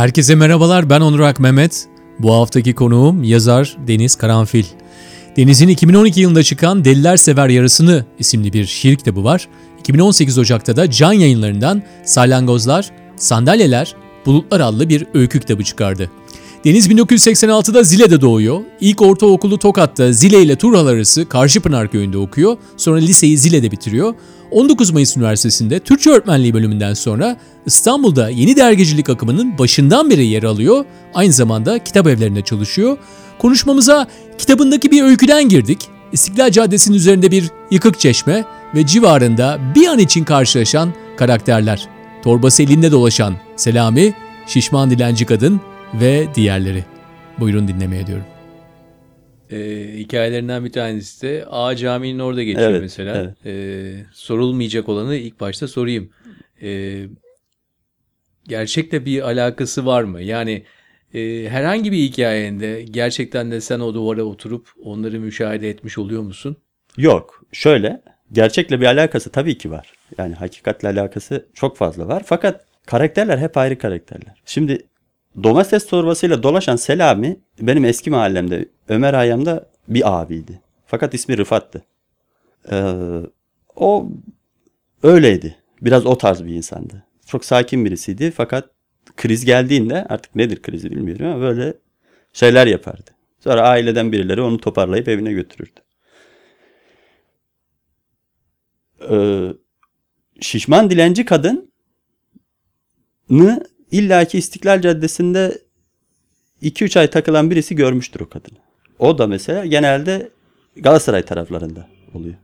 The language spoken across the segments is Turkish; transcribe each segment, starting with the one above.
Herkese merhabalar ben Onur Ak Mehmet. Bu haftaki konuğum yazar Deniz Karanfil. Deniz'in 2012 yılında çıkan Deliler Sever Yarısını isimli bir şiir kitabı var. 2018 Ocak'ta da Can Yayınları'ndan Salyangozlar, Sandalyeler, Bulutlar adlı bir öykü kitabı çıkardı. Deniz 1986'da Zile'de doğuyor. İlk ortaokulu Tokat'ta Zile ile Turhal arası Karşıpınar köyünde okuyor. Sonra liseyi Zile'de bitiriyor. 19 Mayıs Üniversitesi'nde Türkçe öğretmenliği bölümünden sonra İstanbul'da yeni dergicilik akımının başından beri yer alıyor. Aynı zamanda kitap evlerinde çalışıyor. Konuşmamıza kitabındaki bir öyküden girdik. İstiklal Caddesi'nin üzerinde bir yıkık çeşme ve civarında bir an için karşılaşan karakterler. Torbası elinde dolaşan Selami, şişman dilenci kadın ve diğerleri. Buyurun dinlemeye diyorum. Ee, hikayelerinden bir tanesi de A Camii'nin orada geçiyor Evet, mesela. evet. Ee, sorulmayacak olanı ilk başta sorayım. Ee, gerçekle bir alakası var mı? Yani e, herhangi bir hikayende gerçekten de sen o duvara oturup onları müşahede etmiş oluyor musun? Yok. Şöyle. Gerçekle bir alakası tabii ki var. Yani hakikatle alakası çok fazla var. Fakat karakterler hep ayrı karakterler. Şimdi domates torbasıyla dolaşan Selami benim eski mahallemde Ömer Hayyam'da bir abiydi. Fakat ismi Rıfat'tı. Ee, o öyleydi. Biraz o tarz bir insandı. Çok sakin birisiydi fakat kriz geldiğinde artık nedir krizi bilmiyorum ama böyle şeyler yapardı. Sonra aileden birileri onu toparlayıp evine götürürdü. Ee, şişman dilenci kadını illaki İstiklal Caddesi'nde 2-3 ay takılan birisi görmüştür o kadını. O da mesela genelde Galatasaray taraflarında oluyor.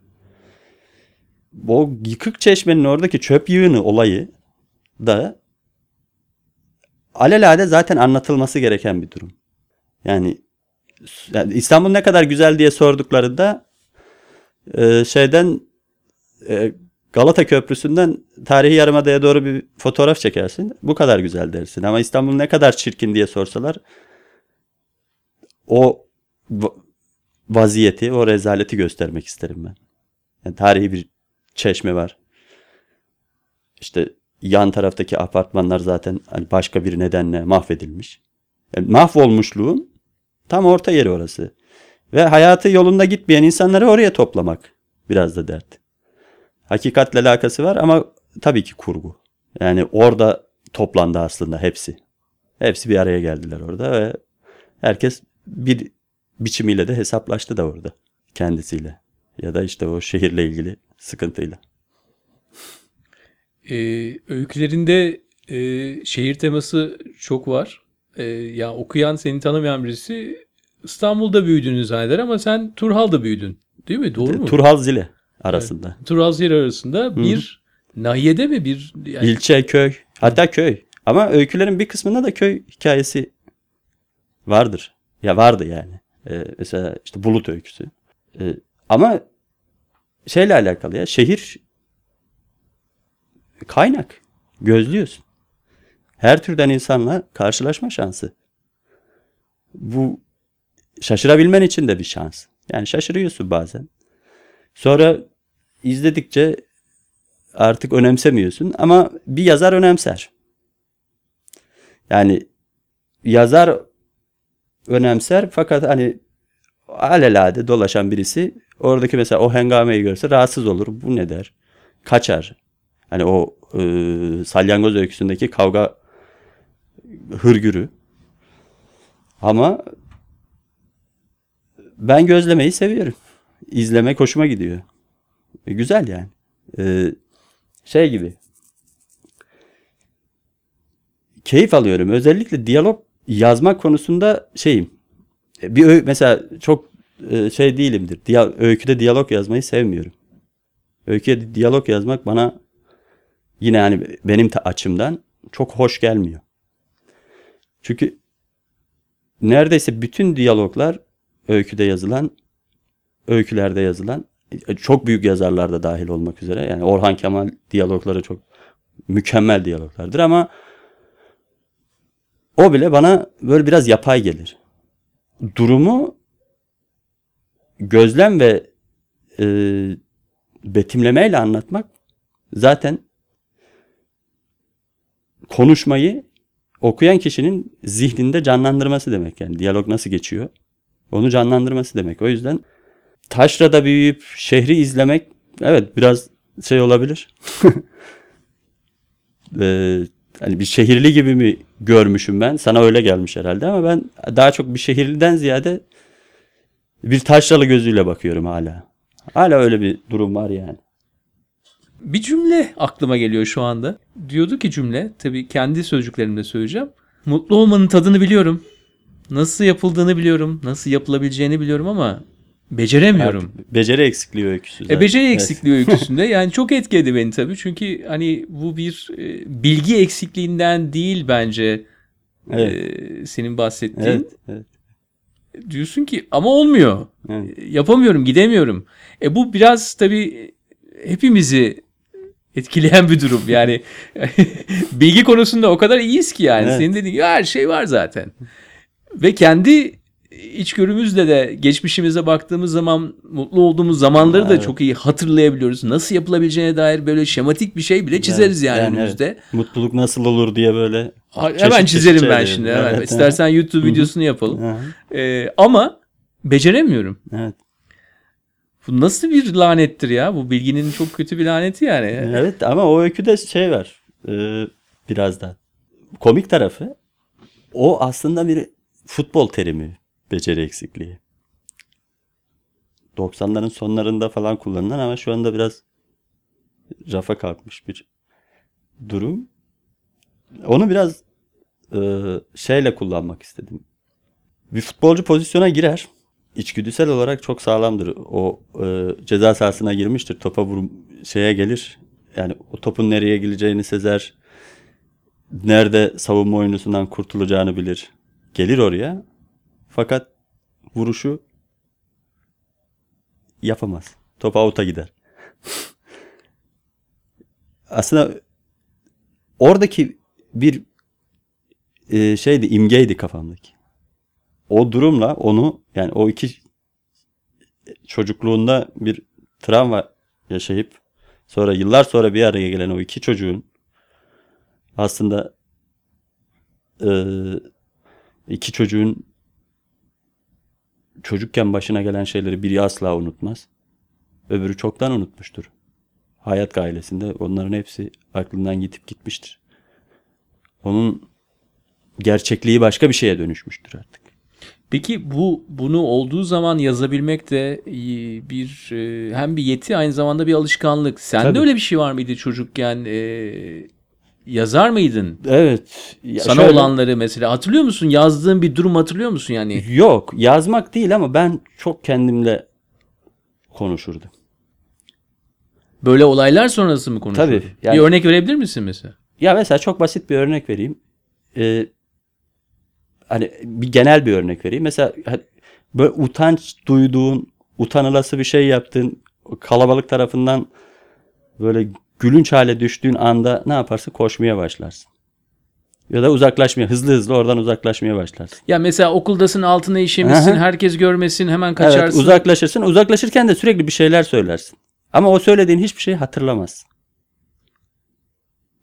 O yıkık çeşmenin oradaki çöp yığını olayı da alelade zaten anlatılması gereken bir durum. Yani, yani İstanbul ne kadar güzel diye sorduklarında e, şeyden e, Galata Köprüsü'nden tarihi yarımadaya doğru bir fotoğraf çekersin. Bu kadar güzel dersin. Ama İstanbul ne kadar çirkin diye sorsalar o va- vaziyeti, o rezaleti göstermek isterim ben. Yani tarihi bir çeşme var. İşte yan taraftaki apartmanlar zaten hani başka bir nedenle mahvedilmiş. Yani mahvolmuşluğun tam orta yeri orası. Ve hayatı yolunda gitmeyen insanları oraya toplamak biraz da dert. Hakikatle alakası var ama tabii ki kurgu. Yani orada toplandı aslında hepsi. Hepsi bir araya geldiler orada ve herkes bir biçimiyle de hesaplaştı da orada kendisiyle. Ya da işte o şehirle ilgili sıkıntıyla. Ee, öykülerinde e, şehir teması çok var. Ee, ya okuyan seni tanımayan birisi İstanbul'da büyüdüğünü zanneder ama sen Turhal'da büyüdün. Değil mi? Doğru mu? Turhal Zile arasında. Turhal Zehir arasında bir nahiyede mi bir yani, İlçe, köy. Hatta köy. Ama öykülerin bir kısmında da köy hikayesi vardır. Ya vardı yani. Ee, mesela işte Bulut öyküsü. Ee, ama şeyle alakalı ya. Şehir kaynak. Gözlüyorsun. Her türden insanla karşılaşma şansı. Bu şaşırabilmen için de bir şans. Yani şaşırıyorsun bazen. Sonra izledikçe artık önemsemiyorsun ama bir yazar önemser. Yani yazar önemser fakat hani alelade dolaşan birisi oradaki mesela o hengameyi görse rahatsız olur. Bu ne der? Kaçar. Hani o e, salyangoz öyküsündeki kavga hırgürü. Ama ben gözlemeyi seviyorum. İzlemek hoşuma gidiyor. E, güzel yani. E, şey gibi. Keyif alıyorum. Özellikle diyalog yazmak konusunda şeyim. E, Bir mesela çok e, şey değilimdir. Diya- öyküde diyalog yazmayı sevmiyorum. Öyküde diyalog yazmak bana yine hani benim açımdan çok hoş gelmiyor. Çünkü neredeyse bütün diyaloglar öyküde yazılan, öykülerde yazılan çok büyük yazarlar da dahil olmak üzere. Yani Orhan Kemal diyalogları çok mükemmel diyaloglardır ama o bile bana böyle biraz yapay gelir. Durumu gözlem ve e, betimlemeyle anlatmak zaten konuşmayı okuyan kişinin zihninde canlandırması demek yani diyalog nasıl geçiyor onu canlandırması demek. O yüzden taşrada büyüyüp şehri izlemek evet biraz şey olabilir. Ee, hani bir şehirli gibi mi görmüşüm ben? Sana öyle gelmiş herhalde ama ben daha çok bir şehirliden ziyade bir taşralı gözüyle bakıyorum hala. Hala öyle bir durum var yani. Bir cümle aklıma geliyor şu anda. Diyordu ki cümle, tabii kendi sözcüklerimle söyleyeceğim. Mutlu olmanın tadını biliyorum. Nasıl yapıldığını biliyorum. Nasıl yapılabileceğini biliyorum ama beceremiyorum. Artık beceri eksikliği öyküsü. E zaten. beceri Evet. eksikliği öyküsünde yani çok etkiledi beni tabii. Çünkü hani bu bir e, bilgi eksikliğinden değil bence Evet. e, senin bahsettiğin. Evet, evet, Diyorsun ki ama olmuyor. evet. Yapamıyorum, gidemiyorum. E bu biraz tabii hepimizi etkileyen bir durum. Yani bilgi konusunda o kadar iyiyiz ki yani. Evet. Senin dediğin her şey var zaten. Ve kendi içgörümüzle de geçmişimize baktığımız zaman mutlu olduğumuz zamanları da Evet. çok iyi hatırlayabiliyoruz. Nasıl yapılabileceğine dair böyle şematik bir şey bile çizeriz yani, yani önümüzde. evet. Mutluluk nasıl olur diye böyle Ha- çeşit Hemen çeşit çizerim ben şeyler. şimdi. Evet, Hemen. İstersen YouTube videosunu yapalım. Ee, ama beceremiyorum. Evet. Bu nasıl bir lanettir ya? Bu bilginin çok kötü bir laneti yani. Evet ama o öyküde şey var. e, biraz da komik tarafı o aslında bir futbol terimi beceri eksikliği. 90'ların sonlarında falan kullanılan ama şu anda biraz rafa kalkmış bir durum. Onu biraz e, şeyle kullanmak istedim. Bir futbolcu pozisyona girer. İçgüdüsel olarak çok sağlamdır. O e, ceza sahasına girmiştir. Topa vur şeye gelir. Yani o topun nereye geleceğini sezer. Nerede savunma oyuncusundan kurtulacağını bilir. Gelir oraya. Fakat vuruşu yapamaz. Top out'a gider. Aslında oradaki bir e, şeydi imgeydi kafamdaki. O durumla onu yani o iki çocukluğunda bir travma yaşayıp sonra yıllar sonra bir araya gelen o iki çocuğun aslında e, iki çocuğun çocukken başına gelen şeyleri biri asla unutmaz. Öbürü çoktan unutmuştur. Hayat gailesinde onların hepsi aklından gitip gitmiştir. Onun gerçekliği başka bir şeye dönüşmüştür artık. Peki bu bunu olduğu zaman yazabilmek de bir e, hem bir yeti aynı zamanda bir alışkanlık. Sende Tabii. öyle bir şey var mıydı çocukken? E, yazar mıydın? Evet. ya Sana şöyle- olanları mesela hatırlıyor musun? Yazdığın bir durum hatırlıyor musun yani? Yok yazmak değil ama ben çok kendimle konuşurdum. Böyle olaylar sonrası mı konuşuyordun? Tabii, yani- Bir örnek verebilir misin mesela? Ya mesela çok basit bir örnek vereyim. Ee, hani bir genel bir örnek vereyim. Mesela hani böyle utanç duyduğun, utanılası bir şey yaptığın, kalabalık tarafından böyle gülünç hale düştüğün anda ne yaparsın? Koşmaya başlarsın. Ya da uzaklaşmaya, hızlı hızlı oradan uzaklaşmaya başlarsın. Ya mesela okuldasın altına işemişsin, Aha. herkes görmesin, hemen Evet, kaçarsın. uzaklaşırsın. Uzaklaşırken de sürekli bir şeyler söylersin. Ama o söylediğin hiçbir şeyi hatırlamazsın.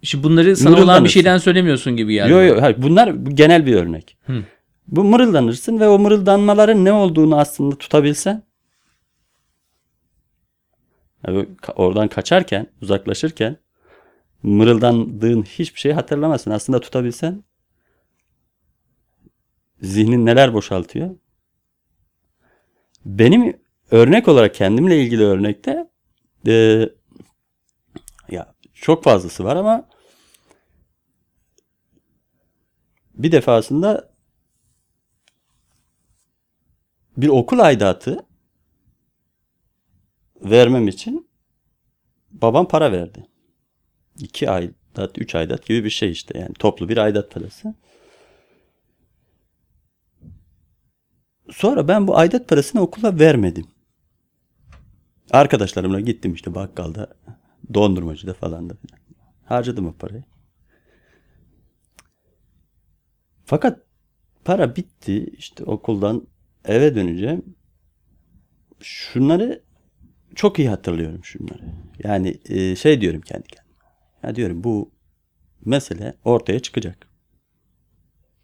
Şimdi bunları sana olan bir şeyden söylemiyorsun gibi yani. Yok yok bunlar bu genel bir örnek. Hı. Bu mırıldanırsın ve o mırıldanmaların ne olduğunu aslında tutabilsen oradan kaçarken, uzaklaşırken mırıldandığın hiçbir şeyi hatırlamazsın. Aslında tutabilsen zihnin neler boşaltıyor. Benim örnek olarak kendimle ilgili örnekte e, ya çok fazlası var ama bir defasında bir okul aidatı vermem için babam para verdi. İki aidat, üç aidat gibi bir şey işte yani toplu bir aidat parası. Sonra ben bu aidat parasını okula vermedim. Arkadaşlarımla gittim işte bakkalda, dondurmacıda falan da. Harcadım o parayı. Fakat para bitti. İşte okuldan eve döneceğim. Şunları çok iyi hatırlıyorum şunları. Yani e, şey diyorum kendi kendime. Ya diyorum bu mesele ortaya çıkacak.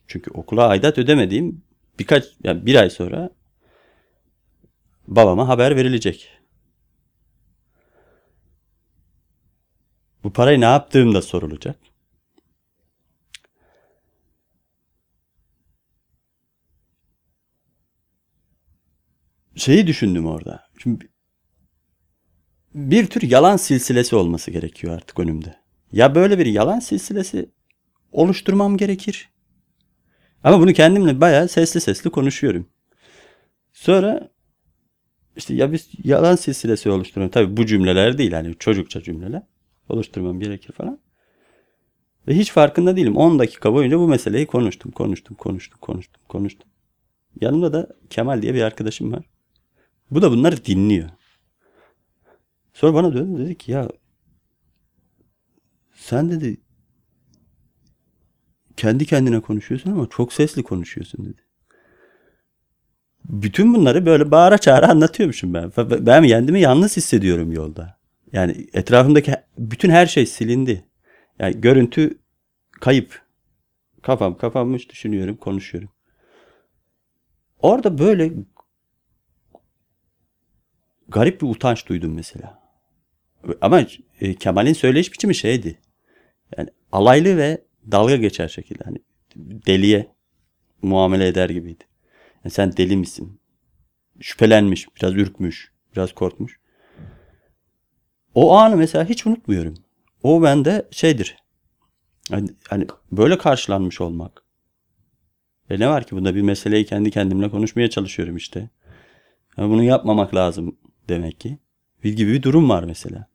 Çünkü okula aidat ödemediğim birkaç yani bir ay sonra babama haber verilecek. Bu parayı ne yaptığım da sorulacak. Şeyi düşündüm orada. Şimdi bir tür yalan silsilesi olması gerekiyor artık önümde. Ya böyle bir yalan silsilesi oluşturmam gerekir. Ama bunu kendimle bayağı sesli sesli konuşuyorum. Sonra işte ya bir yalan silsilesi oluşturuyorum. Tabii bu cümleler değil hani çocukça cümleler oluşturmam gerekir falan. Ve hiç farkında değilim. 10 dakika boyunca bu meseleyi konuştum, konuştum, konuştum, konuştum, konuştum. Yanımda da Kemal diye bir arkadaşım var. Bu da bunları dinliyor. Sonra bana döndü dedi ki ya sen dedi kendi kendine konuşuyorsun ama çok sesli konuşuyorsun dedi. Bütün bunları böyle bağıra çağıra anlatıyormuşum ben. Ben kendimi yalnız hissediyorum yolda. Yani etrafımdaki bütün her şey silindi. Yani görüntü kayıp. Kafam kapanmış düşünüyorum, konuşuyorum. Orada böyle garip bir utanç duydum mesela. Ama e, Kemal'in söyleyiş biçimi şeydi. Yani alaylı ve dalga geçer şekilde. Hani deliye muamele eder gibiydi. Yani sen deli misin? Şüphelenmiş, biraz ürkmüş, biraz korkmuş. O anı mesela hiç unutmuyorum. O bende şeydir. Hani, hani böyle karşılanmış olmak. E ne var ki bunda bir meseleyi kendi kendimle konuşmaya çalışıyorum işte. Yani bunu yapmamak lazım demek ki. Bir gibi bir durum var mesela.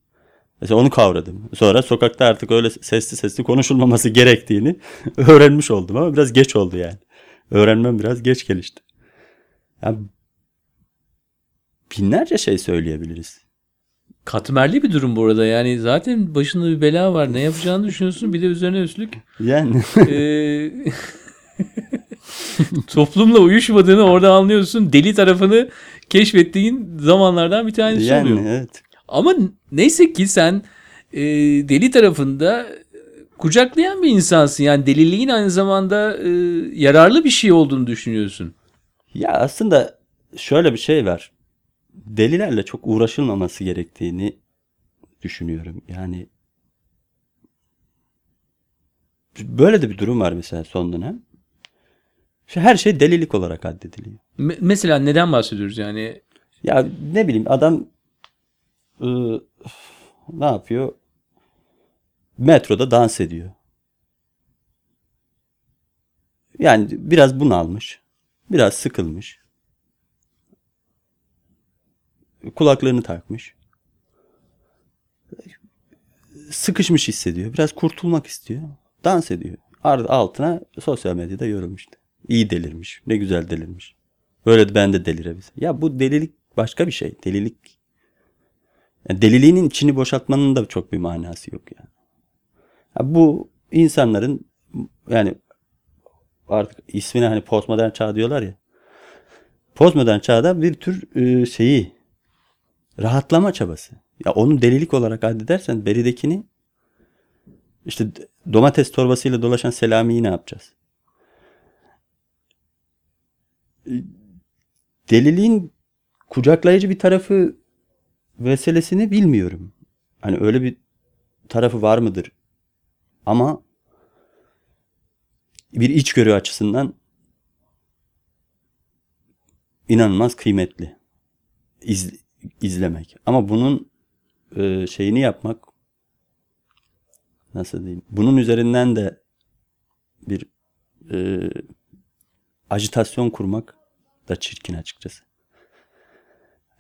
Mesela onu kavradım. Sonra sokakta artık öyle sesli sesli konuşulmaması gerektiğini öğrenmiş oldum ama biraz geç oldu yani. Öğrenmem biraz geç gelişti. Yani binlerce şey söyleyebiliriz. Katmerli bir durum bu arada. Yani zaten başında bir bela var. Ne yapacağını düşünüyorsun. Bir de üzerine üstlük. Yani. e, toplumla uyuşmadığını orada anlıyorsun. Deli tarafını keşfettiğin zamanlardan bir tanesi yani, oluyor. Evet. Ama neyse ki sen e, deli tarafında kucaklayan bir insansın. Yani deliliğin aynı zamanda e, yararlı bir şey olduğunu düşünüyorsun. Ya aslında şöyle bir şey var. Delilerle çok uğraşılmaması gerektiğini düşünüyorum. Yani böyle de bir durum var mesela son dönem. Her şey delilik olarak addediliyor. Me- mesela neden bahsediyoruz yani? Ya ne bileyim adam ıı, ne yapıyor? Metroda dans ediyor. Yani biraz bunalmış. Biraz sıkılmış. Kulaklarını takmış. Sıkışmış hissediyor. Biraz kurtulmak istiyor. Dans ediyor. Altına sosyal medyada yorulmuştu. İyi delirmiş. Ne güzel delirmiş. Böyle ben de delirebilirim. Ya bu delilik başka bir şey. Delilik. Yani deliliğinin içini boşaltmanın da çok bir manası yok yani. Ya bu insanların yani artık ismine hani postmodern çağ diyorlar ya. Postmodern çağda bir tür e, şeyi rahatlama çabası. Ya onu delilik olarak addedersen beridekini işte domates torbasıyla dolaşan Selami'yi ne yapacağız? Deliliğin kucaklayıcı bir tarafı meselesini bilmiyorum. Hani öyle bir tarafı var mıdır? Ama bir içgörü açısından inanılmaz kıymetli İz, izlemek. Ama bunun e, şeyini yapmak nasıl diyeyim? Bunun üzerinden de bir e, ajitasyon kurmak da çirkin açıkçası.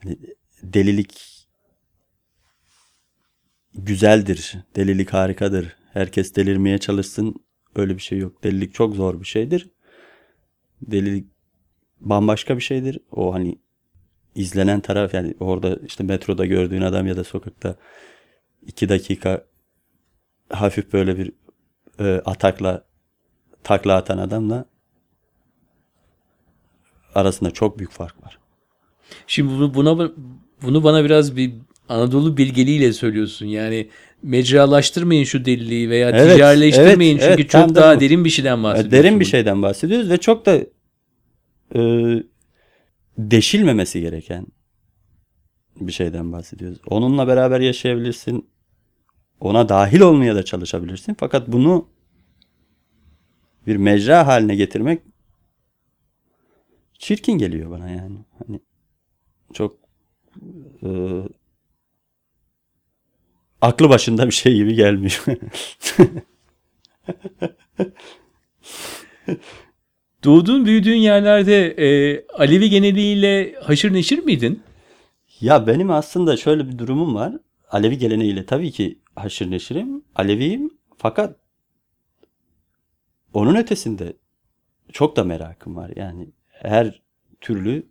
Hani delilik güzeldir. Delilik harikadır. Herkes delirmeye çalışsın. Öyle bir şey yok. Delilik çok zor bir şeydir. Delilik bambaşka bir şeydir. O hani izlenen taraf yani orada işte metroda gördüğün adam ya da sokakta iki dakika hafif böyle bir e, atakla takla atan adamla arasında çok büyük fark var. Şimdi bunu buna bunu bana biraz bir Anadolu bilgeliğiyle söylüyorsun. Yani mecralaştırmayın şu deliliği veya Evet, ticarileştirmeyin evet, çünkü evet, çok da daha bu. derin bir şeyden bahsediyorsun. Derin bir şeyden bahsediyoruz ve çok da e, deşilmemesi gereken bir şeyden bahsediyoruz. Onunla beraber yaşayabilirsin. Ona dahil olmaya da çalışabilirsin. Fakat bunu bir mecra haline getirmek çirkin geliyor bana yani. Hani çok e, aklı başında bir şey gibi gelmiyor. Doğduğun büyüdüğün yerlerde e, Alevi geneliğiyle haşır neşir miydin? Ya benim aslında şöyle bir durumum var. Alevi geleneğiyle tabii ki haşır neşirim. Aleviyim fakat onun ötesinde çok da merakım var. Yani her türlü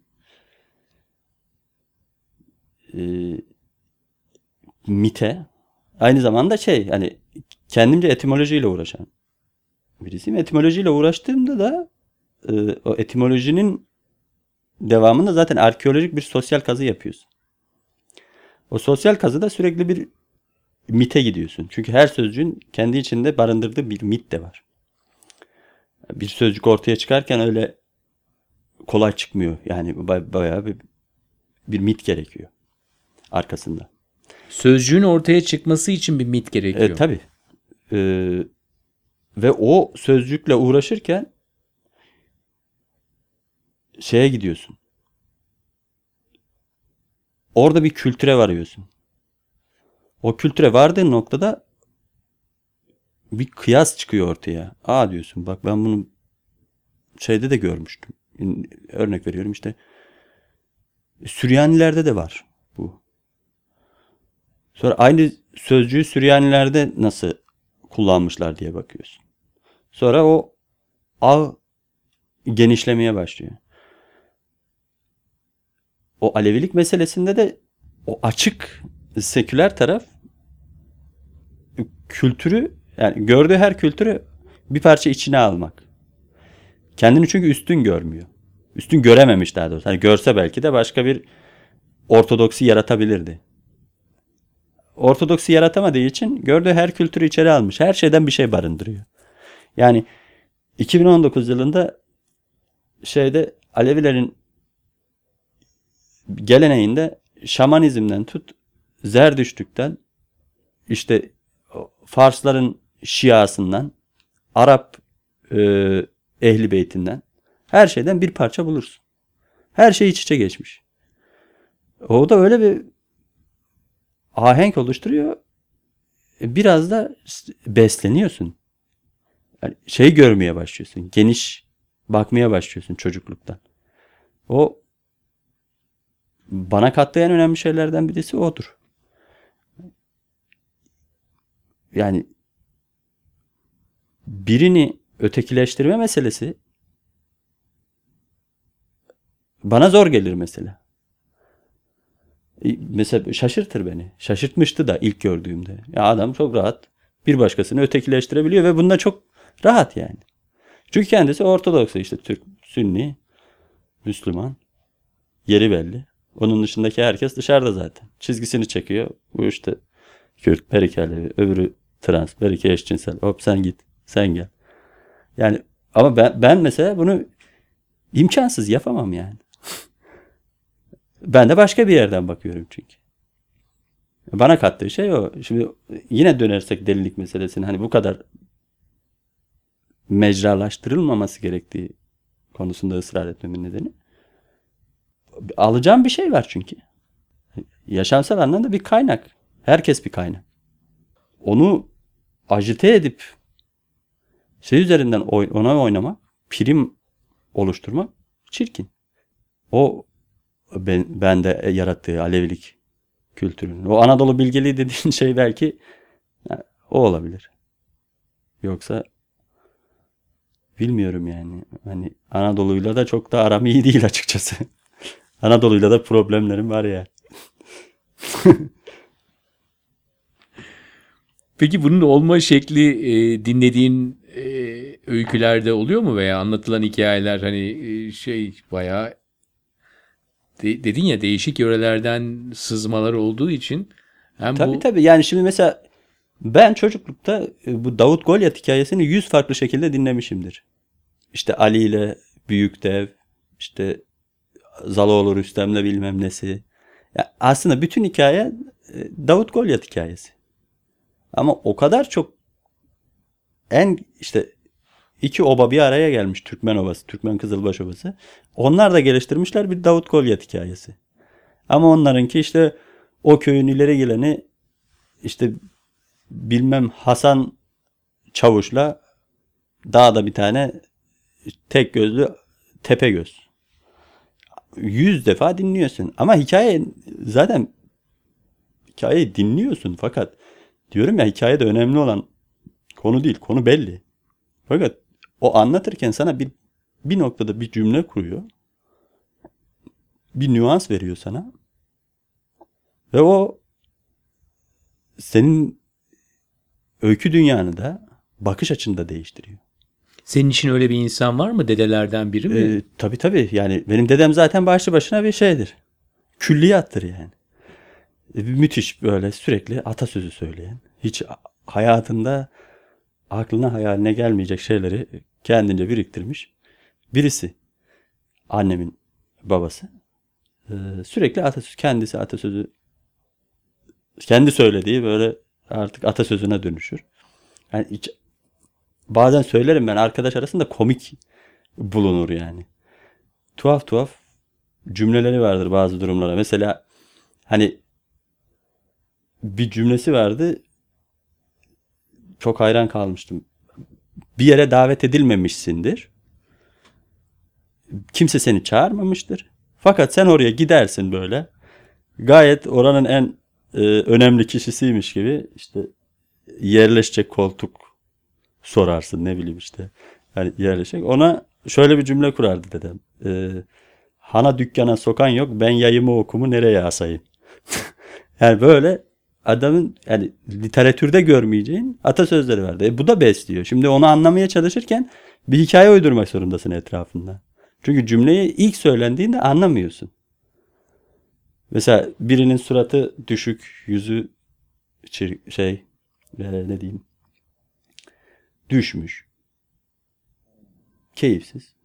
e, mite aynı zamanda şey hani kendimce etimolojiyle uğraşan birisiyim. Etimolojiyle uğraştığımda da e, o etimolojinin devamında zaten arkeolojik bir sosyal kazı yapıyorsun. O sosyal kazıda sürekli bir mite gidiyorsun. Çünkü her sözcüğün kendi içinde barındırdığı bir mit de var. Bir sözcük ortaya çıkarken öyle kolay çıkmıyor. Yani ba- bayağı bir, bir mit gerekiyor arkasında. Sözcüğün ortaya çıkması için bir mit gerekiyor. E, tabii. Ee, ve o sözcükle uğraşırken şeye gidiyorsun. Orada bir kültüre varıyorsun. O kültüre vardığın noktada bir kıyas çıkıyor ortaya. Aa diyorsun bak ben bunu şeyde de görmüştüm. Örnek veriyorum işte Süryanilerde de var bu. Sonra aynı sözcüğü Süryanilerde nasıl kullanmışlar diye bakıyorsun. Sonra o ağ genişlemeye başlıyor. O Alevilik meselesinde de o açık seküler taraf kültürü yani gördüğü her kültürü bir parça içine almak. Kendini çünkü üstün görmüyor. Üstün görememiş daha doğrusu. Hani görse belki de başka bir ortodoksi yaratabilirdi. Ortodoksi yaratamadığı için gördüğü her kültürü içeri almış. Her şeyden bir şey barındırıyor. Yani 2019 yılında şeyde Alevilerin geleneğinde şamanizmden tut Zerdüştlükten işte Farsların Şiasından Arap e, ehli beytinden her şeyden bir parça bulursun. Her şey iç içe geçmiş. O da öyle bir ahenk oluşturuyor. E, Biraz da besleniyorsun. Yani şey görmeye başlıyorsun. Geniş bakmaya başlıyorsun çocukluktan. O bana kattığı en önemli şeylerden birisi odur. Yani birini ötekileştirme meselesi bana zor gelir mesela. Mesela şaşırtır beni. Şaşırtmıştı da ilk gördüğümde. Ya adam çok rahat bir başkasını ötekileştirebiliyor ve bunda çok rahat yani. Çünkü kendisi Ortodoks işte Türk, Sünni, Müslüman. Yeri belli. Onun dışındaki herkes dışarıda zaten. Çizgisini çekiyor. Bu işte Kürt, Perik Alevi, öbürü trans, Berike eşcinsel. Hop sen git, sen gel. Yani ama ben, ben mesela bunu imkansız yapamam yani. ben de başka bir yerden bakıyorum çünkü. Bana kattığı şey o. Şimdi yine dönersek delilik meselesine hani bu kadar mecralaştırılmaması gerektiği konusunda ısrar etmemin nedeni. Alacağım bir şey var çünkü. Yaşamsal anlamda bir kaynak. Herkes bir kaynak. Onu ajite edip şey üzerinden ona oynamak, prim oluşturmak çirkin. O ben, bende yarattığı Alevilik kültürünün. O Anadolu bilgeliği dediğin şey belki ha, o olabilir. Yoksa bilmiyorum yani. Hani Anadolu'yla da çok da aram iyi değil açıkçası. Anadolu'yla da problemlerim var ya. Peki bunun olma şekli e, dinlediğin e, öykülerde oluyor mu veya anlatılan hikayeler hani e, şey bayağı de- dedin ya değişik yörelerden sızmalar olduğu için hem Tabii bu tabii yani şimdi mesela ben çocuklukta e, bu Davut Golyat hikayesini yüz farklı şekilde dinlemişimdir. İşte Ali ile Büyük Dev, işte Zaloğlu Rüstem'le bilmem nesi. Ya aslında bütün hikaye e, Davut Golyat hikayesi. Ama o kadar çok en işte iki oba bir araya gelmiş Türkmen Obası, Türkmen Kızılbaş Obası. Onlar da geliştirmişler bir Davut Golyat hikayesi. Ama onlarınki işte o köyün ileri geleni işte bilmem Hasan Çavuş'la dağda bir tane tek gözlü tepe göz. Yüz defa dinliyorsun. Ama hikaye zaten hikayeyi dinliyorsun fakat diyorum ya hikayede önemli olan konu değil. Konu belli. Fakat o anlatırken sana bir bir noktada bir cümle kuruyor. Bir nüans veriyor sana. Ve o senin öykü dünyanı da bakış açını da değiştiriyor. senin için öyle bir insan var mı dedelerden biri mi? Ee, tabii tabii yani benim dedem zaten başlı başına bir şeydir. Külliyattır yani. Ee, müthiş böyle sürekli atasözü söyleyen. Hiç hayatında aklına hayaline gelmeyecek şeyleri kendince biriktirmiş. Birisi annemin babası. Ee, sürekli atasözü kendisi atasözü kendi söylediği böyle artık atasözüne dönüşür. Yani hiç, bazen söylerim ben arkadaş arasında komik bulunur yani. Tuhaf tuhaf cümleleri vardır bazı durumlara. Mesela hani bir cümlesi vardı. Çok hayran kalmıştım. Bir yere davet edilmemişsindir. Kimse seni çağırmamıştır. Fakat sen oraya gidersin böyle. Gayet oranın en e, önemli kişisiymiş gibi işte yerleşecek koltuk sorarsın ne bileyim işte. Yani yerleşecek. Ona şöyle bir cümle kurardı dedem. Ee, Hana dükkana sokan yok ben yayımı okumu nereye asayım? yani böyle adamın yani literatürde görmeyeceğin atasözleri vardı. E, bu da besliyor. Şimdi onu anlamaya çalışırken bir hikaye uydurmak zorundasın etrafında. Çünkü cümleyi ilk söylendiğinde anlamıyorsun. Mesela birinin suratı düşük, yüzü çir- şey e, ne diyeyim düşmüş. Keyifsiz.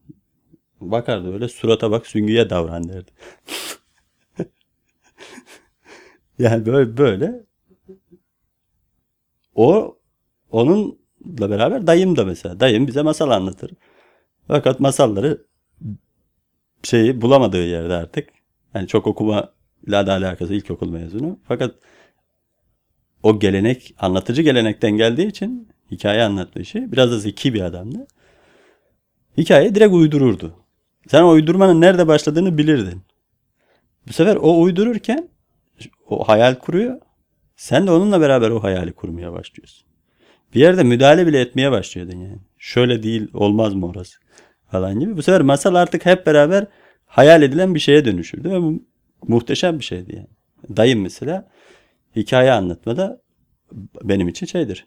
Bakardı öyle surata bak süngüye davran derdi. yani böyle böyle o onunla beraber dayım da mesela. Dayım bize masal anlatır. Fakat masalları şeyi bulamadığı yerde artık. Yani çok okuma ile de alakası ilkokul mezunu. Fakat o gelenek anlatıcı gelenekten geldiği için hikaye anlatma işi biraz da zeki bir adamdı. Hikaye direkt uydururdu. Sen o uydurmanın nerede başladığını bilirdin. Bu sefer o uydururken o hayal kuruyor. Sen de onunla beraber o hayali kurmaya başlıyorsun. Bir yerde müdahale bile etmeye başlıyordun yani. Şöyle değil olmaz mı orası falan gibi. Bu sefer masal artık hep beraber hayal edilen bir şeye dönüşürdü ve bu muhteşem bir şeydi yani. Dayım mesela hikaye anlatmada benim için şeydir.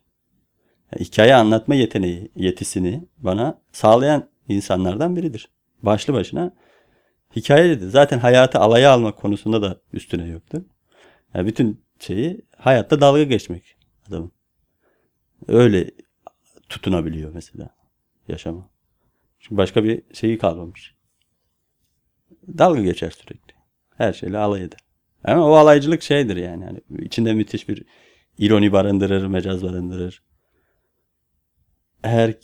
Yani hikaye anlatma yeteneği, yetisini bana sağlayan insanlardan biridir. Başlı başına hikaye dedi. Zaten hayatı alaya almak konusunda da üstüne yoktu. Yani bütün şeyi hayatta dalga geçmek adamın. Öyle tutunabiliyor mesela yaşama. Çünkü başka bir şeyi kalmamış. Dalga geçer sürekli. Her şeyle alay eder. Ama o alaycılık şeydir yani. yani içinde müthiş bir ironi barındırır, mecaz barındırır. Her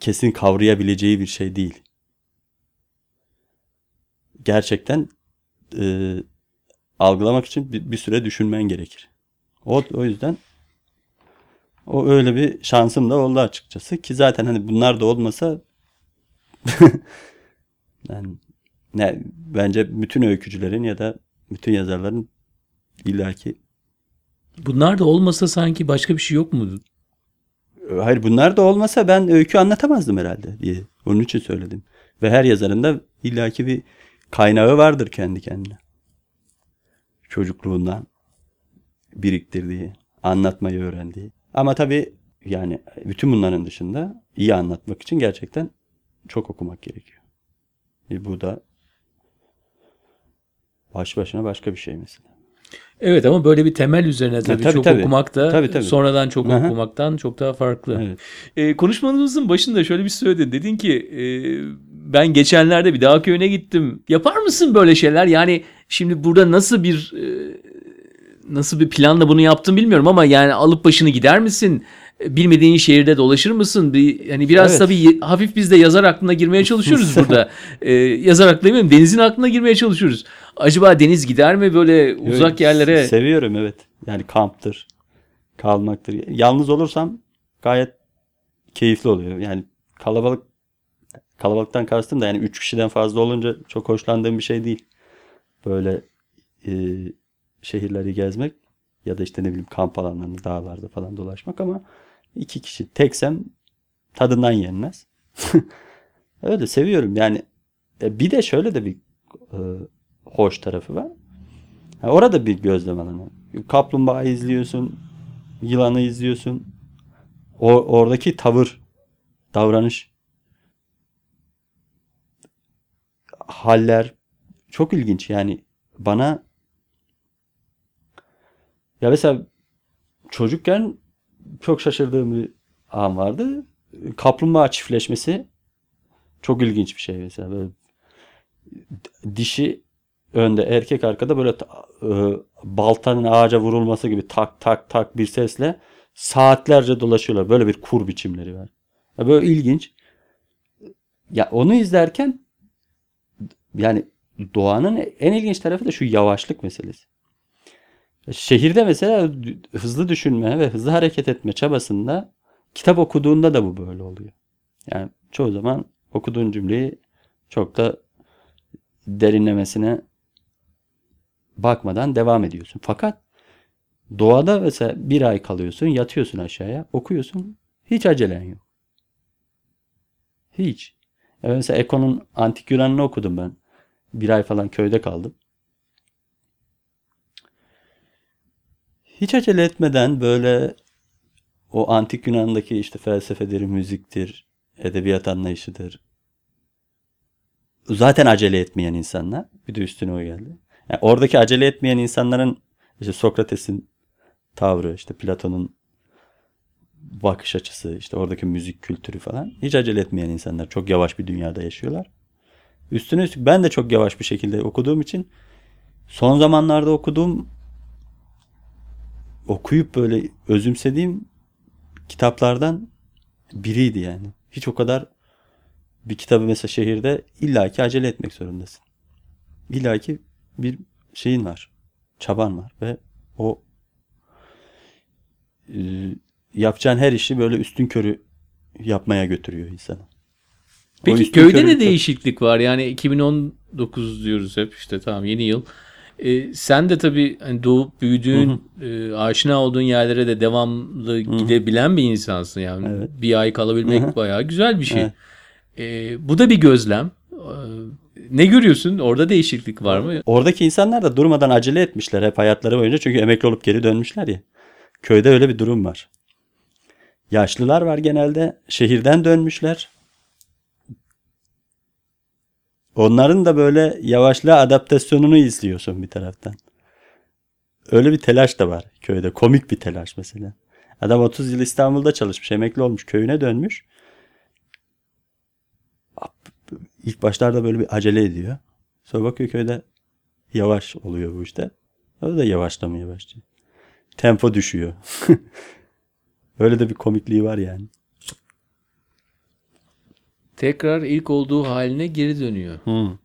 kesin kavrayabileceği bir şey değil. Gerçekten e, algılamak için bir, bir süre düşünmen gerekir. O, o yüzden o öyle bir şansım da oldu açıkçası ki zaten hani bunlar da olmasa yani ne bence bütün öykücülerin ya da bütün yazarların illaki Bunlar da olmasa sanki başka bir şey yok mu? hayır bunlar da olmasa ben öykü anlatamazdım herhalde diye. Onun için söyledim. Ve her yazarın da illaki bir kaynağı vardır kendi kendine. Çocukluğundan biriktirdiği, anlatmayı öğrendiği. Ama tabii yani bütün bunların dışında iyi anlatmak için gerçekten çok okumak gerekiyor. E bu da baş başına başka bir şey mesela. Evet ama böyle bir temel üzerine tabii, tabii, çok tabii. okumak da Tabii, tabii. sonradan çok hı. okumaktan çok daha farklı. Evet. E, konuşmamızın başında şöyle bir söyledin. Dedin ki e, ben geçenlerde bir dağ köyüne gittim. Yapar mısın böyle şeyler? Yani şimdi burada nasıl bir e, nasıl bir planla bunu yaptın bilmiyorum ama yani alıp başını gider misin? E, Bilmediğin şehirde dolaşır mısın? Bir hani biraz Evet. tabii hafif biz de yazar aklına girmeye çalışıyoruz burada. E, yazar aklına demeyeyim, denizin aklına girmeye çalışıyoruz. Acaba deniz gider mi böyle uzak Evet, yerlere? Seviyorum evet. Yani kamptır, kalmaktır. Yalnız olursam gayet keyifli oluyor. Yani kalabalık kalabalıktan kastım da yani 3 kişiden fazla olunca çok hoşlandığım bir şey değil. Böyle e, şehirleri gezmek ya da işte ne bileyim kamp alanlarında, dağlarda falan dolaşmak ama iki kişi teksem tadından yenmez. Öyle seviyorum yani. E, bir de şöyle de bir e, hoş tarafı var. Ha, orada bir gözlem alanı. Kaplumbağa izliyorsun, yılanı izliyorsun. O, oradaki tavır, davranış, haller çok ilginç. Yani bana ya mesela çocukken çok şaşırdığım bir an vardı. Kaplumbağa çiftleşmesi çok ilginç bir şey mesela. Böyle dişi önde erkek arkada böyle e, baltanın ağaca vurulması gibi tak tak tak bir sesle saatlerce dolaşıyorlar. Böyle bir kur biçimleri var. Ya böyle ilginç. Ya onu izlerken yani doğanın en ilginç tarafı da şu yavaşlık meselesi. Şehirde mesela hızlı düşünme ve hızlı hareket etme çabasında kitap okuduğunda da bu böyle oluyor. Yani çoğu zaman okuduğun cümleyi çok da derinlemesine bakmadan devam ediyorsun. Fakat doğada mesela bir ay kalıyorsun, yatıyorsun aşağıya, okuyorsun. Hiç acelen yok. Hiç. Ya mesela Eko'nun Antik Yunan'ını okudum ben. Bir ay falan köyde kaldım. Hiç acele etmeden böyle o Antik Yunan'daki işte felsefedir, müziktir, edebiyat anlayışıdır. Zaten acele etmeyen insanlar. Bir de üstüne o geldi. Yani oradaki acele etmeyen insanların işte Sokrates'in tavrı, işte Platon'un bakış açısı, işte oradaki müzik kültürü falan. Hiç acele etmeyen insanlar. Çok yavaş bir dünyada yaşıyorlar. Üstüne üstlük ben de çok yavaş bir şekilde okuduğum için son zamanlarda okuduğum okuyup böyle özümsediğim kitaplardan biriydi yani. Hiç o kadar bir kitabı mesela şehirde illaki acele etmek zorundasın. İllaki bir şeyin var. Çaban var ve o e, yapacağın her işi böyle üstün körü yapmaya götürüyor insanı. Peki köyde ne değişiklik var? Yani 2019 diyoruz hep işte tamam yeni yıl. Ee, sen de tabii hani doğup büyüdüğün, e, aşina olduğun yerlere de devamlı gidebilen bir insansın. Yani Evet. bir ay kalabilmek Hı hı. bayağı güzel bir şey. Evet. Ee, bu da bir gözlem. Ee, ne görüyorsun? Orada değişiklik var mı? Oradaki insanlar da durmadan acele etmişler hep hayatları boyunca çünkü emekli olup geri dönmüşler ya. Köyde öyle bir durum var. Yaşlılar var genelde. Şehirden dönmüşler. Onların da böyle yavaşlığa adaptasyonunu izliyorsun bir taraftan. Öyle bir telaş da var köyde. Komik bir telaş mesela. Adam 30 yıl İstanbul'da çalışmış, emekli olmuş, köyüne dönmüş. İlk başlarda böyle bir acele ediyor. Sonra bakıyor köyde yavaş oluyor bu işte. O da yavaşlamaya başlıyor. Tempo düşüyor. Öyle de bir komikliği var yani. Tekrar ilk olduğu haline geri dönüyor. Hmm.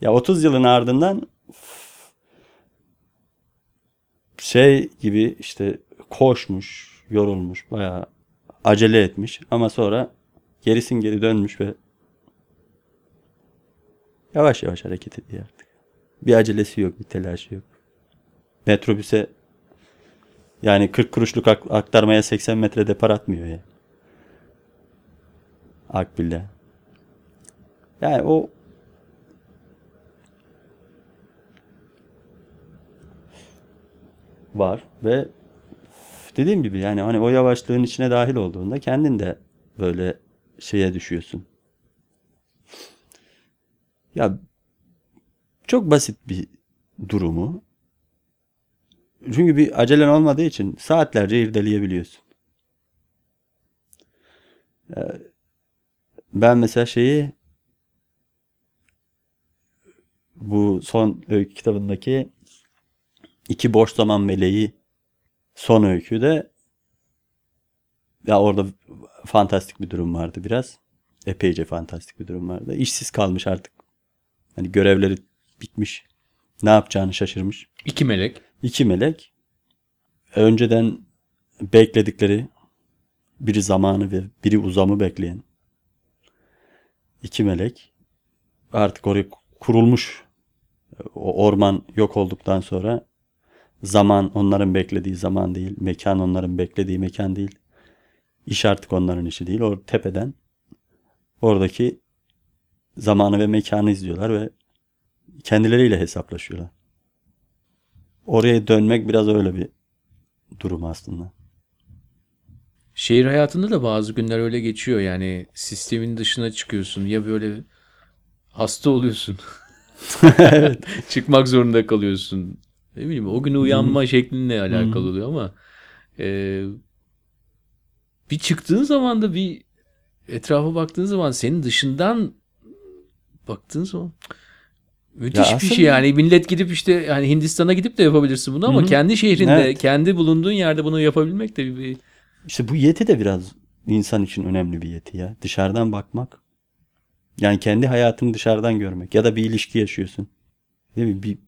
Ya 30 yılın ardından şey gibi işte koşmuş, yorulmuş, bayağı acele etmiş ama sonra gerisin geri dönmüş ve yavaş yavaş hareket ediyor artık. Bir acelesi yok, bir telaşı yok. Metrobüse yani 40 kuruşluk ak- aktarmaya 80 metre depar atmıyor ya. Akbil'de. Yani o var ve dediğim gibi yani hani o yavaşlığın içine dahil olduğunda kendin de böyle şeye düşüyorsun. Ya çok basit bir durumu. Çünkü bir acelen olmadığı için saatlerce irdeleyebiliyorsun. Ee, ben mesela şeyi bu son öykü kitabındaki iki boş zaman meleği son öyküde ya orada fantastik bir durum vardı biraz. Epeyce fantastik bir durum vardı. İşsiz kalmış artık. Hani görevleri bitmiş. Ne yapacağını şaşırmış. İki melek. İki melek önceden bekledikleri biri zamanı ve biri uzamı bekleyen iki melek artık oraya kurulmuş o orman yok olduktan sonra zaman onların beklediği zaman değil, mekan onların beklediği mekan değil. İş artık onların işi değil. O tepeden oradaki zamanı ve mekanı izliyorlar ve kendileriyle hesaplaşıyorlar. Oraya dönmek biraz öyle bir durum aslında. Şehir hayatında da bazı günler öyle geçiyor. Yani sistemin dışına çıkıyorsun. Ya böyle hasta oluyorsun. Çıkmak zorunda kalıyorsun. Ne bileyim o gün uyanma hmm. şeklinle alakalı hmm. oluyor ama e, bir çıktığın zaman da bir etrafa baktığın zaman senin dışından baktığın zaman müthiş ya bir şey yani millet gidip işte yani Hindistan'a gidip de yapabilirsin bunu ama Hı-hı. kendi şehrinde evet. kendi bulunduğun yerde bunu yapabilmek de bir işte bu yeti de biraz insan için önemli bir yeti ya. Dışarıdan bakmak. Yani kendi hayatını dışarıdan görmek. Ya da bir ilişki yaşıyorsun. Değil mi? Bir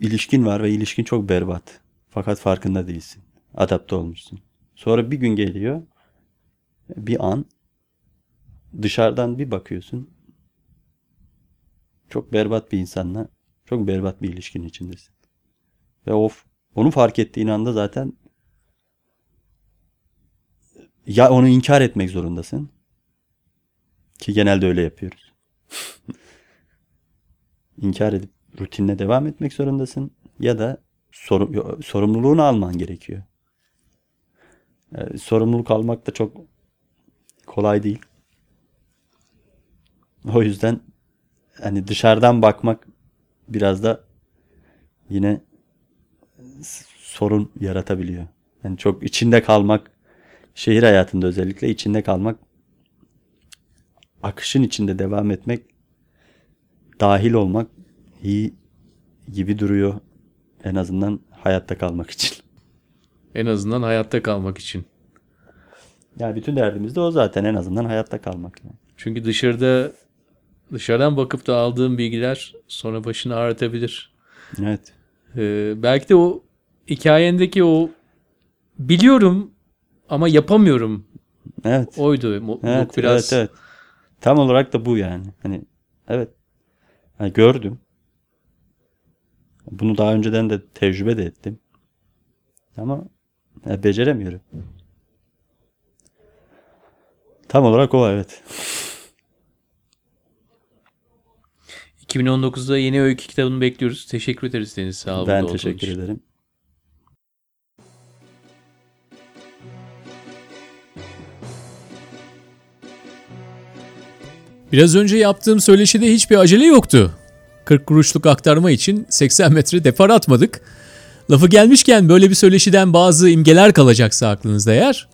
ilişkin var ve ilişkin çok berbat. Fakat farkında değilsin. Adapte olmuşsun. Sonra bir gün geliyor. Bir an dışarıdan bir bakıyorsun. Çok berbat bir insanla çok berbat bir ilişkin içindesin. Ve of onu fark ettiğin anda zaten ya onu inkar etmek zorundasın. Ki genelde öyle yapıyoruz. İnkar edip rutinine devam etmek zorundasın. Ya da sor, sorumluluğunu alman gerekiyor. Yani sorumluluk almak da çok kolay değil. O yüzden hani dışarıdan bakmak biraz da yine sorun yaratabiliyor. Yani çok içinde kalmak şehir hayatında özellikle içinde kalmak akışın içinde devam etmek dahil olmak iyi gibi duruyor en azından hayatta kalmak için. En azından hayatta kalmak için. Yani bütün derdimiz de o zaten en azından hayatta kalmak. Çünkü dışarıda dışarıdan bakıp da aldığım bilgiler sonra başını ağrıtabilir. Evet. Ee, belki de o hikayendeki o biliyorum ama yapamıyorum. Evet. Oydu. Mutluluk evet, biraz. Evet, evet. Tam olarak da bu yani. Hani evet. Yani gördüm. Bunu daha önceden de tecrübe de ettim. Ama yani beceremiyorum. Tam olarak o evet. 2019'da yeni öykü kitabını bekliyoruz. Teşekkür ederiz Deniz. Sağ olun. Ben teşekkür ederim. Biraz önce yaptığım söyleşide hiçbir acele yoktu. 40 kuruşluk aktarma için 80 metre depar atmadık. Lafı gelmişken böyle bir söyleşiden bazı imgeler kalacaksa aklınızda eğer,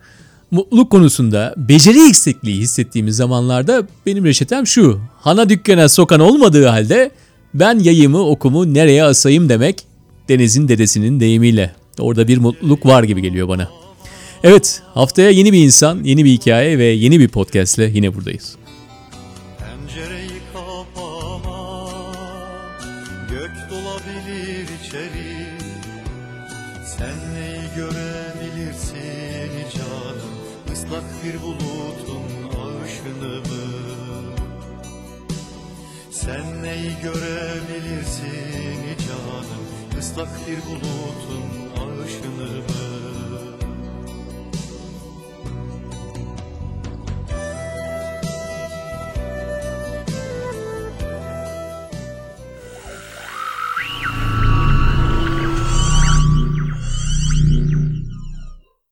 mutluluk konusunda beceri eksikliği hissettiğimiz zamanlarda benim reçetem şu. Hana dükkana sokan olmadığı halde ben yayımı okumu nereye asayım demek Deniz'in dedesinin deyimiyle. Orada bir mutluluk var gibi geliyor bana. Evet haftaya yeni bir insan, yeni bir hikaye ve yeni bir podcast ile yine buradayız.